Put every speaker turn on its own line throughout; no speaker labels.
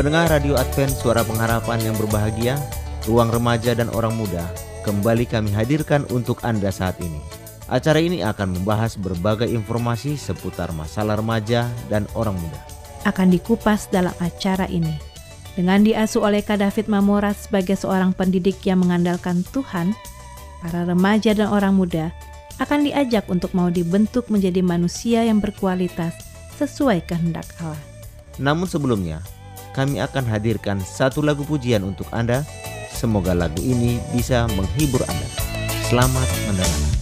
Pendengar Radio Advent Suara Pengharapan yang berbahagia, ruang remaja dan orang muda, kembali kami hadirkan untuk Anda saat ini. Acara ini akan membahas berbagai informasi seputar masalah remaja dan orang muda.
Akan dikupas dalam acara ini. Dengan diasuh oleh Kak David Mamora sebagai seorang pendidik yang mengandalkan Tuhan, para remaja dan orang muda akan diajak untuk mau dibentuk menjadi manusia yang berkualitas sesuai kehendak Allah.
Namun sebelumnya, kami akan hadirkan satu lagu pujian untuk Anda. Semoga lagu ini bisa menghibur Anda. Selamat mendengarkan.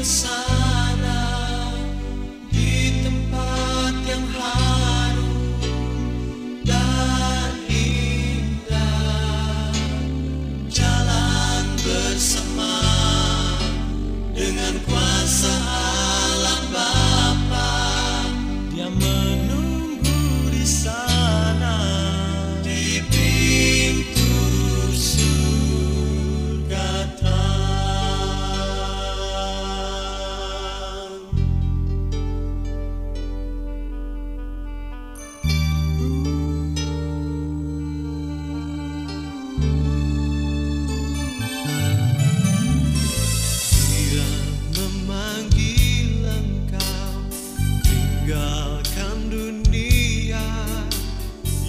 the sun.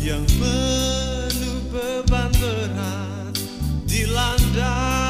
yang penuh beban berat dilanda.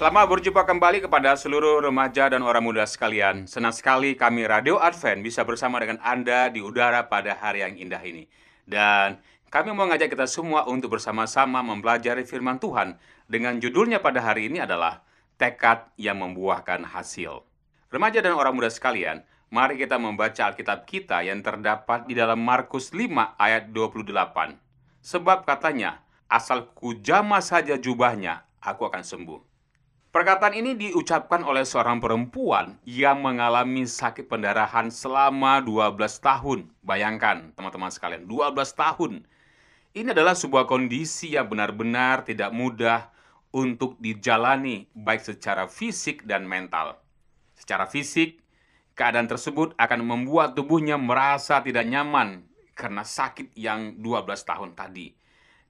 Selamat berjumpa kembali kepada seluruh remaja dan orang muda sekalian. Senang sekali kami Radio Advent bisa bersama dengan Anda di udara pada hari yang indah ini. Dan kami mau ngajak kita semua untuk bersama-sama mempelajari firman Tuhan dengan judulnya pada hari ini adalah Tekad yang Membuahkan Hasil. Remaja dan orang muda sekalian, mari kita membaca Alkitab kita yang terdapat di dalam Markus 5 ayat 28. Sebab katanya, asal kujama saja jubahnya, aku akan sembuh. Perkataan ini diucapkan oleh seorang perempuan yang mengalami sakit pendarahan selama 12 tahun. Bayangkan, teman-teman sekalian, 12 tahun. Ini adalah sebuah kondisi yang benar-benar tidak mudah untuk dijalani baik secara fisik dan mental. Secara fisik, keadaan tersebut akan membuat tubuhnya merasa tidak nyaman karena sakit yang 12 tahun tadi.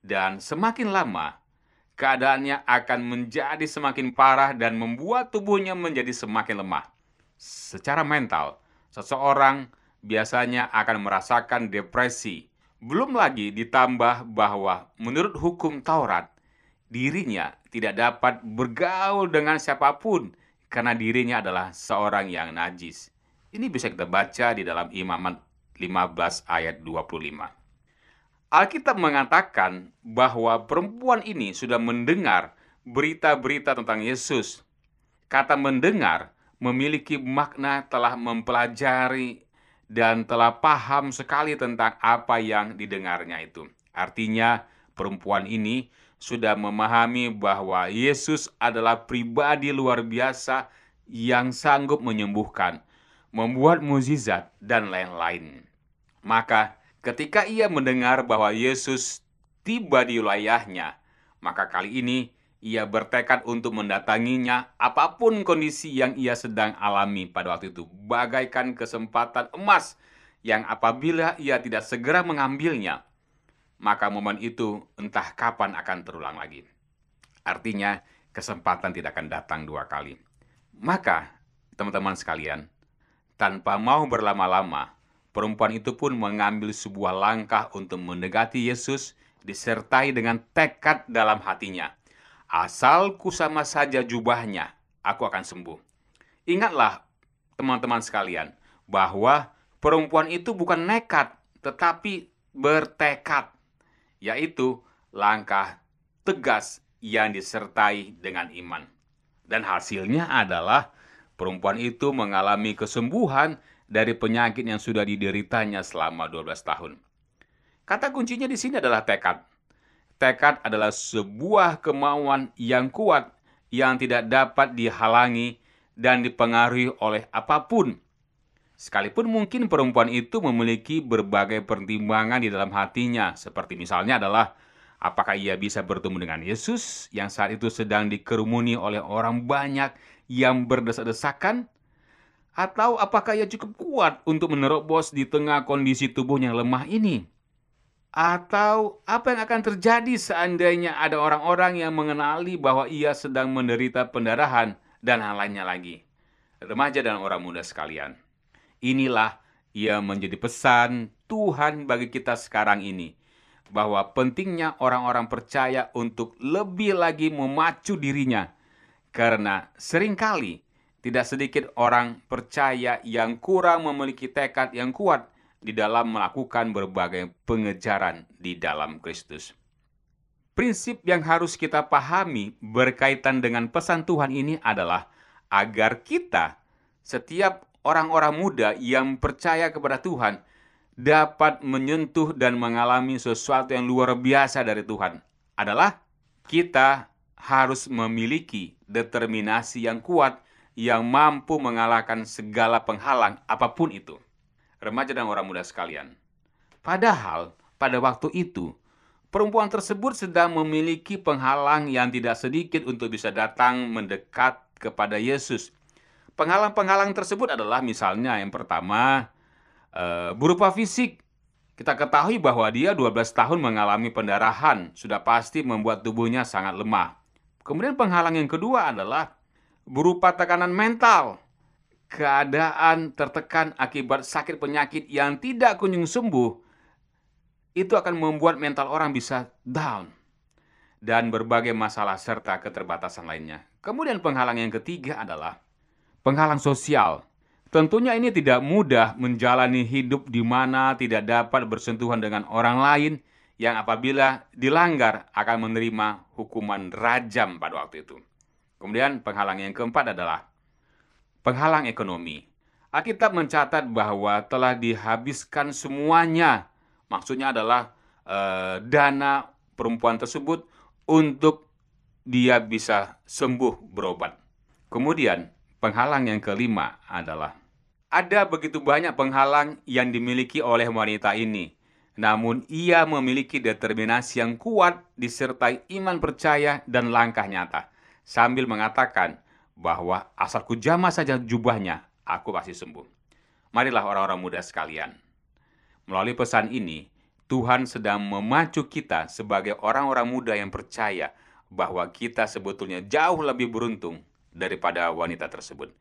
Dan semakin lama, keadaannya akan menjadi semakin parah dan membuat tubuhnya menjadi semakin lemah. Secara mental, seseorang biasanya akan merasakan depresi. Belum lagi ditambah bahwa menurut hukum Taurat, dirinya tidak dapat bergaul dengan siapa pun karena dirinya adalah seorang yang najis. Ini bisa kita baca di dalam Imamat 15 ayat 25. Alkitab mengatakan bahwa perempuan ini sudah mendengar berita-berita tentang Yesus. Kata mendengar memiliki makna telah mempelajari dan telah paham sekali tentang apa yang didengarnya itu. Artinya, perempuan ini sudah memahami bahwa Yesus adalah pribadi luar biasa yang sanggup menyembuhkan, membuat mukjizat, dan lain-lain. Maka, Ketika ia mendengar bahwa Yesus tiba di wilayahnya, maka kali ini ia bertekad untuk mendatanginya apa pun kondisi yang ia sedang alami pada waktu itu, bagaikan kesempatan emas yang apabila ia tidak segera mengambilnya, maka momen itu entah kapan akan terulang lagi. Artinya, kesempatan tidak akan datang dua kali. Maka, teman-teman sekalian, tanpa mau berlama-lama, Perempuan itu pun mengambil sebuah langkah untuk mendekati Yesus disertai dengan tekad dalam hatinya. Asal sama saja jubahnya, aku akan sembuh. Ingatlah, teman-teman sekalian, bahwa perempuan itu bukan nekat, tetapi bertekad, yaitu langkah tegas yang disertai dengan iman. Dan hasilnya adalah perempuan itu mengalami kesembuhan dari penyakit yang sudah dideritanya selama 12 tahun. Kata kuncinya di sini adalah tekad. Tekad adalah sebuah kemauan yang kuat yang tidak dapat dihalangi dan dipengaruhi oleh apa pun. Sekalipun mungkin perempuan itu memiliki berbagai pertimbangan di dalam hatinya, seperti misalnya adalah apakah ia bisa bertemu dengan Yesus yang saat itu sedang dikerumuni oleh orang banyak yang berdesak-desakan, atau apakah ia cukup kuat untuk menerobos di tengah kondisi tubuh yang lemah ini? Atau apa yang akan terjadi seandainya ada orang-orang yang mengenali bahwa ia sedang menderita pendarahan dan hal lainnya lagi? Remaja dan orang muda sekalian, inilah ia menjadi pesan Tuhan bagi kita sekarang ini bahwa pentingnya orang-orang percaya untuk lebih lagi memacu dirinya karena sering kali tidak sedikit orang percaya yang kurang memiliki tekad yang kuat di dalam melakukan berbagai pengejaran di dalam Kristus. Prinsip yang harus kita pahami berkaitan dengan pesan Tuhan ini adalah agar kita, setiap orang-orang muda yang percaya kepada Tuhan, dapat menyentuh dan mengalami sesuatu yang luar biasa dari Tuhan. Adalah kita harus memiliki determinasi yang kuat yang mampu mengalahkan segala penghalang apa pun itu. Remaja dan orang muda sekalian. Padahal pada waktu itu, perempuan tersebut sedang memiliki penghalang yang tidak sedikit untuk bisa datang mendekat kepada Yesus. Penghalang-penghalang tersebut adalah misalnya yang pertama, e, berupa fisik. Kita ketahui bahwa dia 12 tahun mengalami pendarahan, sudah pasti membuat tubuhnya sangat lemah. Kemudian penghalang yang kedua adalah berupa tekanan mental. Keadaan tertekan akibat sakit penyakit yang tidak kunjung sembuh itu akan membuat mental orang bisa down dan berbagai masalah serta keterbatasan lainnya. Kemudian penghalang yang ketiga adalah penghalang sosial. Tentunya ini tidak mudah menjalani hidup di mana tidak dapat bersentuhan dengan orang lain yang apabila dilanggar akan menerima hukuman rajam pada waktu itu. Kemudian penghalang yang keempat adalah penghalang ekonomi. Alkitab mencatat bahwa telah dihabiskan semuanya. Maksudnya adalah eh, dana perempuan tersebut untuk dia bisa sembuh berobat. Kemudian penghalang yang kelima adalah ada begitu banyak penghalang yang dimiliki oleh wanita ini. Namun ia memiliki determinasi yang kuat disertai iman percaya dan langkah nyata. Sambil mengatakan bahwa asal kujama saja jubahnya, aku pasti sembuh. Marilah orang-orang muda sekalian. Melalui pesan ini, Tuhan sedang memacu kita sebagai orang-orang muda yang percaya bahwa kita sebetulnya jauh lebih beruntung daripada wanita tersebut.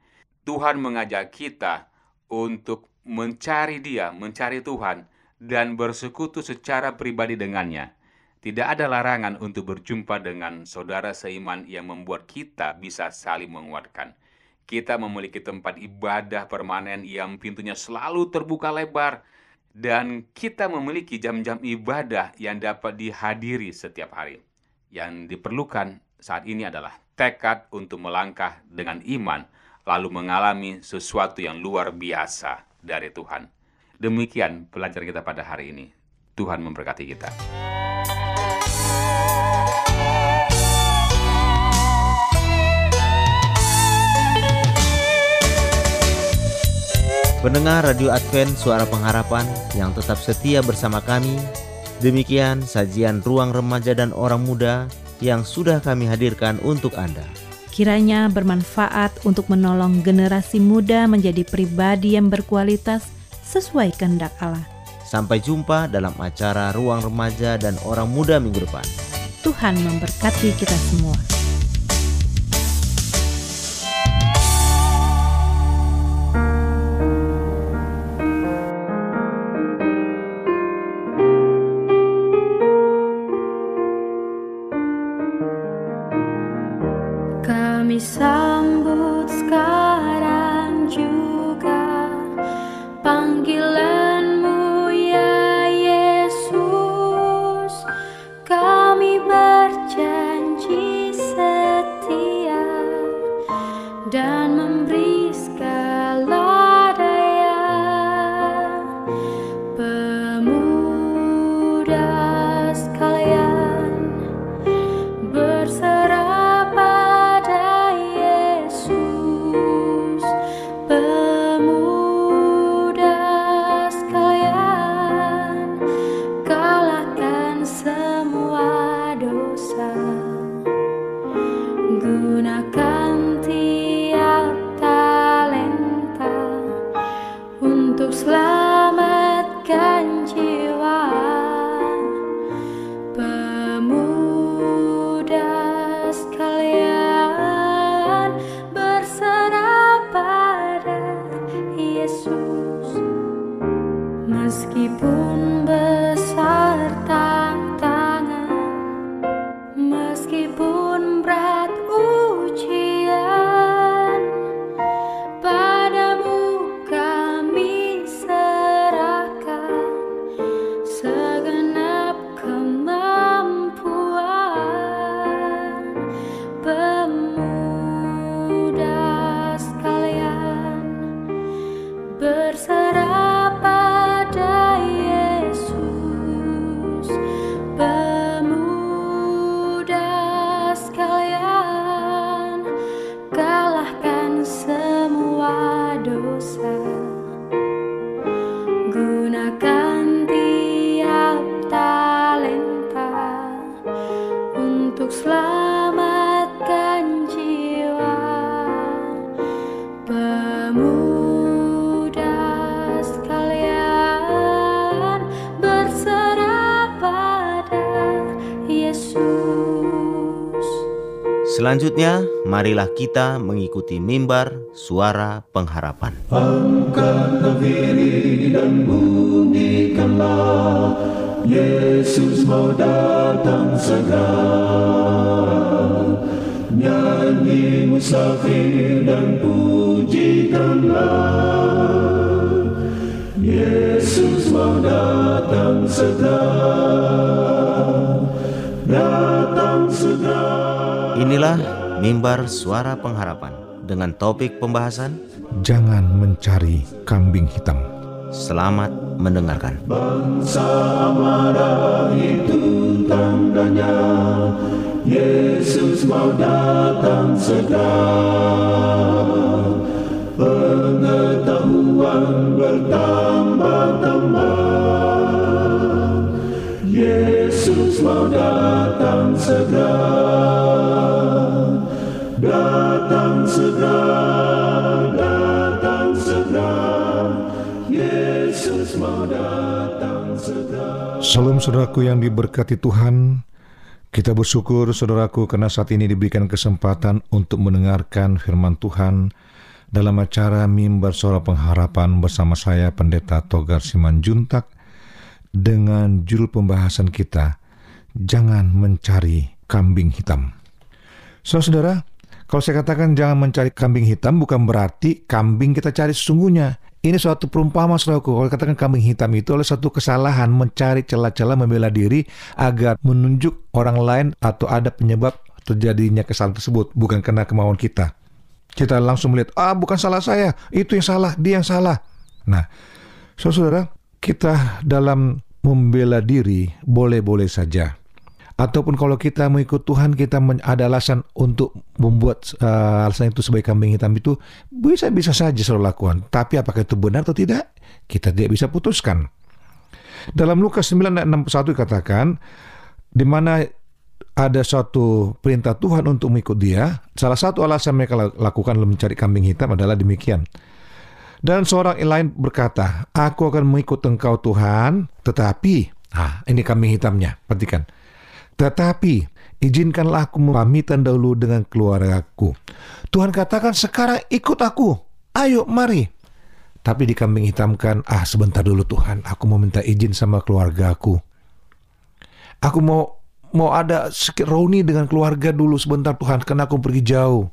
Tuhan mengajak kita untuk mencari Dia, mencari Tuhan, dan bersekutu secara pribadi dengannya. Tidak ada larangan untuk berjumpa dengan saudara seiman yang membuat kita bisa saling menguatkan. Kita memiliki tempat ibadah permanen yang pintunya selalu terbuka lebar, dan kita memiliki jam-jam ibadah yang dapat dihadiri setiap hari. Yang diperlukan saat ini adalah tekad untuk melangkah dengan iman lalu mengalami sesuatu yang luar biasa dari Tuhan. Demikian pelajaran kita pada hari ini. Tuhan memberkati kita.
Pendengar Radio Advent Suara Pengharapan yang tetap setia bersama kami, demikian sajian ruang remaja dan orang muda yang sudah kami hadirkan untuk Anda.
Kiranya bermanfaat untuk menolong generasi muda menjadi pribadi yang berkualitas sesuai kehendak Allah.
Sampai jumpa dalam acara Ruang Remaja dan Orang Muda minggu depan.
Tuhan memberkati kita semua.
Selanjutnya, marilah kita mengikuti mimbar suara pengharapan.
Dan bunyikanlah Yesus mau datang segera. Nyanyi musafir dan pujikanlah Yesus mau datang segera. Datang segera
Inilah mimbar suara pengharapan dengan topik pembahasan
Jangan mencari kambing hitam.
Selamat mendengarkan.
Bangsa marah itu tandanya Yesus mau datang segera Pengetahuan bertambah-tambah Mau datang segera Datang segera Datang segera Yesus mau datang segera
Salam saudaraku yang diberkati Tuhan. Kita bersyukur saudaraku karena saat ini diberikan kesempatan untuk mendengarkan firman Tuhan dalam acara Mimbar Suara Pengharapan bersama saya Pendeta Togar Simanjuntak dengan judul pembahasan kita Jangan Mencari Kambing Hitam. Saudara-saudara, kalau saya katakan jangan mencari kambing hitam bukan berarti kambing kita cari sesungguhnya. Ini suatu perumpamaan saudaraku. Kalau katakan kambing hitam itu adalah satu kesalahan mencari celah-celah membela diri agar menunjuk orang lain atau ada penyebab terjadinya kesalahan tersebut bukan karena kemauan kita. Kita langsung melihat, ah bukan salah saya, itu yang salah, dia yang salah. Nah, saudara, kita dalam membela diri boleh-boleh saja. Ataupun kalau kita mengikut Tuhan, kita ada alasan untuk membuat uh, alasan itu sebagai kambing hitam itu bisa-bisa saja saudara lakukan. Tapi apakah itu benar atau tidak? Kita tidak bisa putuskan. Dalam Lukas 9 ayat 61 dikatakan, di mana ada suatu perintah Tuhan untuk mengikut dia, salah satu alasan mereka lakukan mencari kambing hitam adalah demikian. Dan seorang lain berkata, aku akan mengikut engkau Tuhan, tetapi, ah ini kambing hitamnya, perhatikan. Tetapi, izinkanlah aku pamitan dahulu dengan keluargaku. Tuhan katakan, sekarang ikut aku. Ayo, mari. Tapi di kambing hitamkan, ah sebentar dulu Tuhan, aku mau minta izin sama keluargaku. Aku mau mau ada reuni dengan keluarga dulu sebentar Tuhan, karena aku pergi jauh.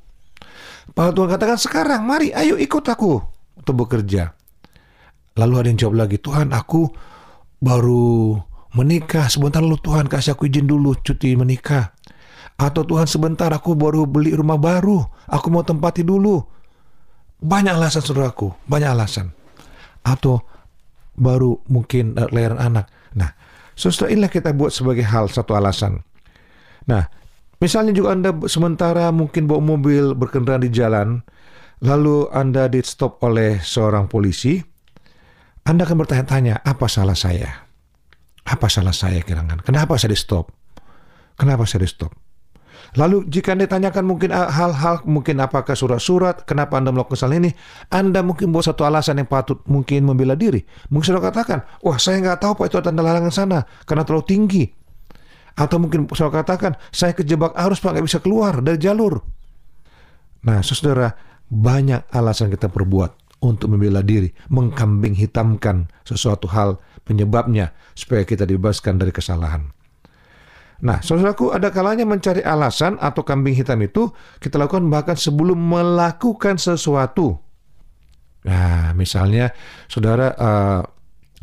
Pak Tuhan katakan sekarang, mari, ayo ikut aku untuk bekerja. Lalu ada yang jawab lagi, Tuhan aku baru menikah, sebentar dulu Tuhan kasih aku izin dulu cuti menikah. Atau Tuhan sebentar aku baru beli rumah baru, aku mau tempati dulu. Banyak alasan saudaraku, banyak alasan. Atau baru mungkin uh, lahiran anak. Nah, saudara inilah kita buat sebagai hal satu alasan. Nah, misalnya juga Anda sementara mungkin bawa mobil berkendaraan di jalan, lalu Anda di stop oleh seorang polisi, Anda akan bertanya-tanya, apa salah saya? Apa salah saya kirangan? Kenapa saya di stop? Kenapa saya di stop? Lalu jika Anda tanyakan mungkin hal-hal, mungkin apakah surat-surat, kenapa Anda melakukan kesalahan ini, Anda mungkin buat satu alasan yang patut mungkin membela diri. Mungkin saudara katakan, wah saya nggak tahu Pak itu tanda larangan sana, karena terlalu tinggi. Atau mungkin saudara katakan, saya kejebak arus Pak, nggak bisa keluar dari jalur. Nah, saudara, banyak alasan kita perbuat untuk membela diri, mengkambing hitamkan sesuatu hal penyebabnya supaya kita dibebaskan dari kesalahan. Nah, saudaraku, ada kalanya mencari alasan atau kambing hitam itu kita lakukan bahkan sebelum melakukan sesuatu. Nah, misalnya saudara uh,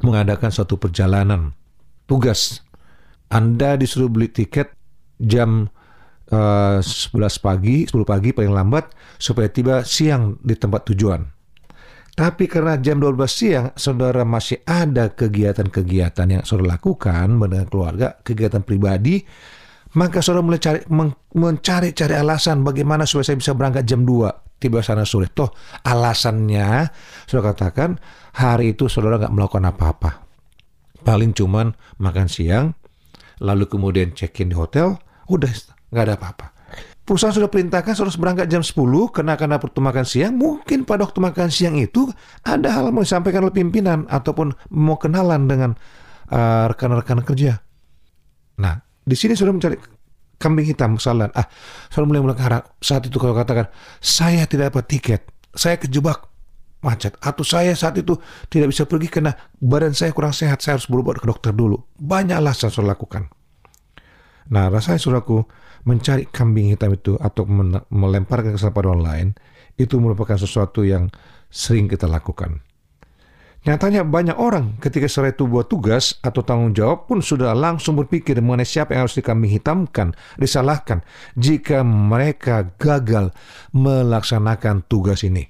mengadakan suatu perjalanan tugas, Anda disuruh beli tiket jam uh, 11 pagi, 10 pagi paling lambat supaya tiba siang di tempat tujuan. Tapi karena jam 12 siang, saudara masih ada kegiatan-kegiatan yang saudara lakukan dengan keluarga, kegiatan pribadi, maka saudara mulai cari, mencari-cari alasan bagaimana supaya saya bisa berangkat jam 2, tiba sana sore. Toh alasannya, saudara katakan, hari itu saudara nggak melakukan apa-apa. Paling cuman makan siang, lalu kemudian check-in di hotel, udah nggak ada apa-apa. Perusahaan sudah perintahkan harus berangkat jam 10 karena karena waktu makan siang. Mungkin pada waktu makan siang itu ada hal mau disampaikan oleh pimpinan ataupun mau kenalan dengan uh, rekan-rekan kerja. Nah, di sini sudah mencari kambing hitam kesalahan. Ah, sudah mulai mulai saat itu kalau katakan saya tidak dapat tiket, saya kejebak macet atau saya saat itu tidak bisa pergi karena badan saya kurang sehat, saya harus berobat ke dokter dulu. Banyak alasan saya lakukan. Nah, rasanya saudaraku, mencari kambing hitam itu atau melemparkan kesalahan pada orang lain itu merupakan sesuatu yang sering kita lakukan. Nyatanya banyak orang ketika serai itu buat tugas atau tanggung jawab pun sudah langsung berpikir mengenai siapa yang harus dikambing hitamkan, disalahkan jika mereka gagal melaksanakan tugas ini.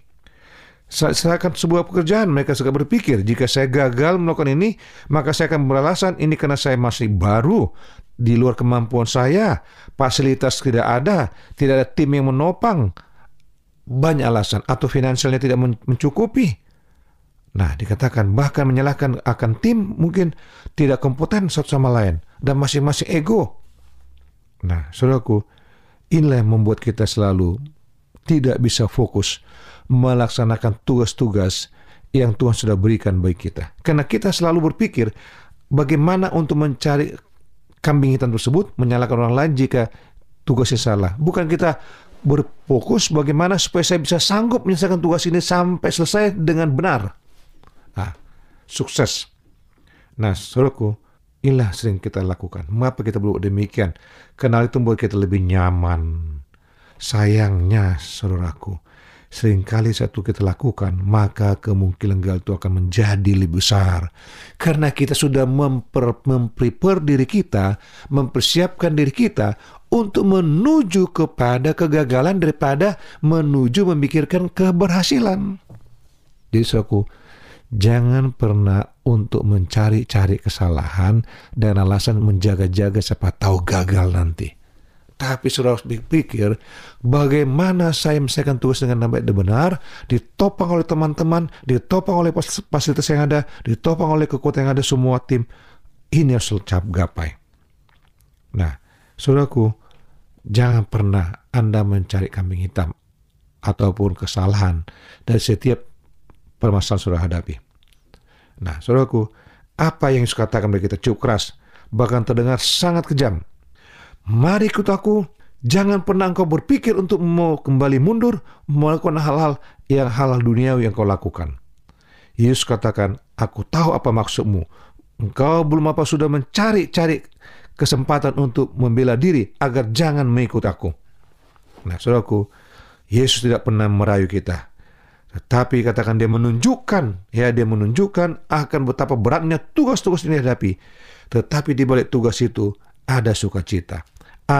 Seakan sebuah pekerjaan mereka suka berpikir jika saya gagal melakukan ini maka saya akan beralasan ini karena saya masih baru di luar kemampuan saya fasilitas tidak ada tidak ada tim yang menopang banyak alasan atau finansialnya tidak men- mencukupi Nah, dikatakan bahkan menyalahkan akan tim mungkin tidak kompeten satu sama lain dan masing-masing ego. Nah, saudaraku, inilah yang membuat kita selalu tidak bisa fokus melaksanakan tugas-tugas yang Tuhan sudah berikan bagi kita. Karena kita selalu berpikir bagaimana untuk mencari kambing hitam tersebut, menyalahkan orang lain jika tugasnya salah. Bukan kita berfokus bagaimana supaya saya bisa sanggup menyelesaikan tugas ini sampai selesai dengan benar. Nah, sukses. Nah, saudaraku, inilah sering kita lakukan. Mengapa kita belum demikian? Kenal itu membuat kita lebih nyaman. Sayangnya, saudaraku, sering kali satu kita lakukan, maka kemungkinan gagal itu akan menjadi lebih besar. Karena kita sudah memper, memprepare diri kita, mempersiapkan diri kita untuk menuju kepada kegagalan daripada menuju memikirkan keberhasilan. Jadi saudaraku, Jangan pernah untuk mencari-cari kesalahan dan alasan menjaga-jaga siapa tahu gagal nanti. Tapi sudah harus berpikir bagaimana saya menyelesaikan tugas dengan baik dan benar, ditopang oleh teman-teman, ditopang oleh fas- fasilitas yang ada, ditopang oleh kekuatan yang ada semua tim. Ini harus cap gapai. Nah, saudaraku, jangan pernah Anda mencari kambing hitam ataupun kesalahan dari setiap permasalahan saudara hadapi. Nah, saudaraku, apa yang Yesus katakan bagi kita cukup keras, bahkan terdengar sangat kejam. Mari ikut aku, jangan pernah engkau berpikir untuk mau kembali mundur, melakukan hal-hal yang halal duniawi yang kau lakukan. Yesus katakan, aku tahu apa maksudmu. Engkau belum apa sudah mencari-cari kesempatan untuk membela diri agar jangan mengikut aku. Nah, saudaraku, Yesus tidak pernah merayu kita. Tetapi katakan dia menunjukkan, ya dia menunjukkan akan betapa beratnya tugas-tugas ini dihadapi. Tetapi di balik tugas itu ada sukacita,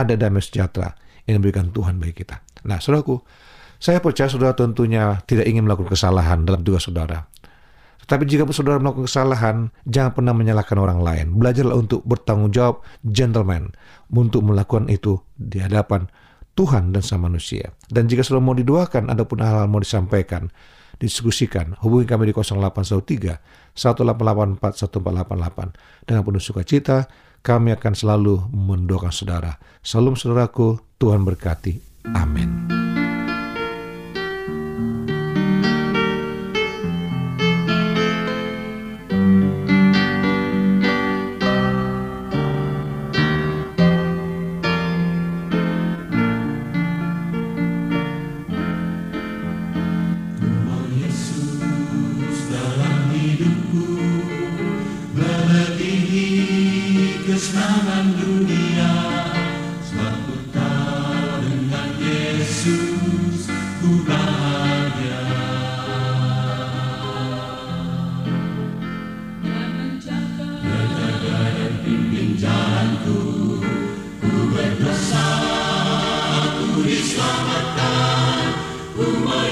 ada damai sejahtera yang diberikan Tuhan bagi kita. Nah, saudaraku, saya percaya saudara tentunya tidak ingin melakukan kesalahan dalam tugas saudara. Tetapi jika saudara melakukan kesalahan, jangan pernah menyalahkan orang lain. Belajarlah untuk bertanggung jawab, gentleman, untuk melakukan itu di hadapan Tuhan dan sama manusia. Dan jika sudah mau didoakan, ataupun hal-hal mau disampaikan, diskusikan, hubungi kami di 0813 1884 1488. Dengan penuh sukacita, kami akan selalu mendoakan saudara. Salam saudaraku, Tuhan berkati. Amin.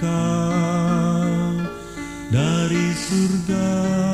kekal dari surga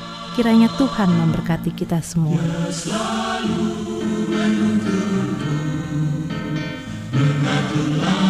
Kiranya Tuhan memberkati kita semua.
Mengaturlah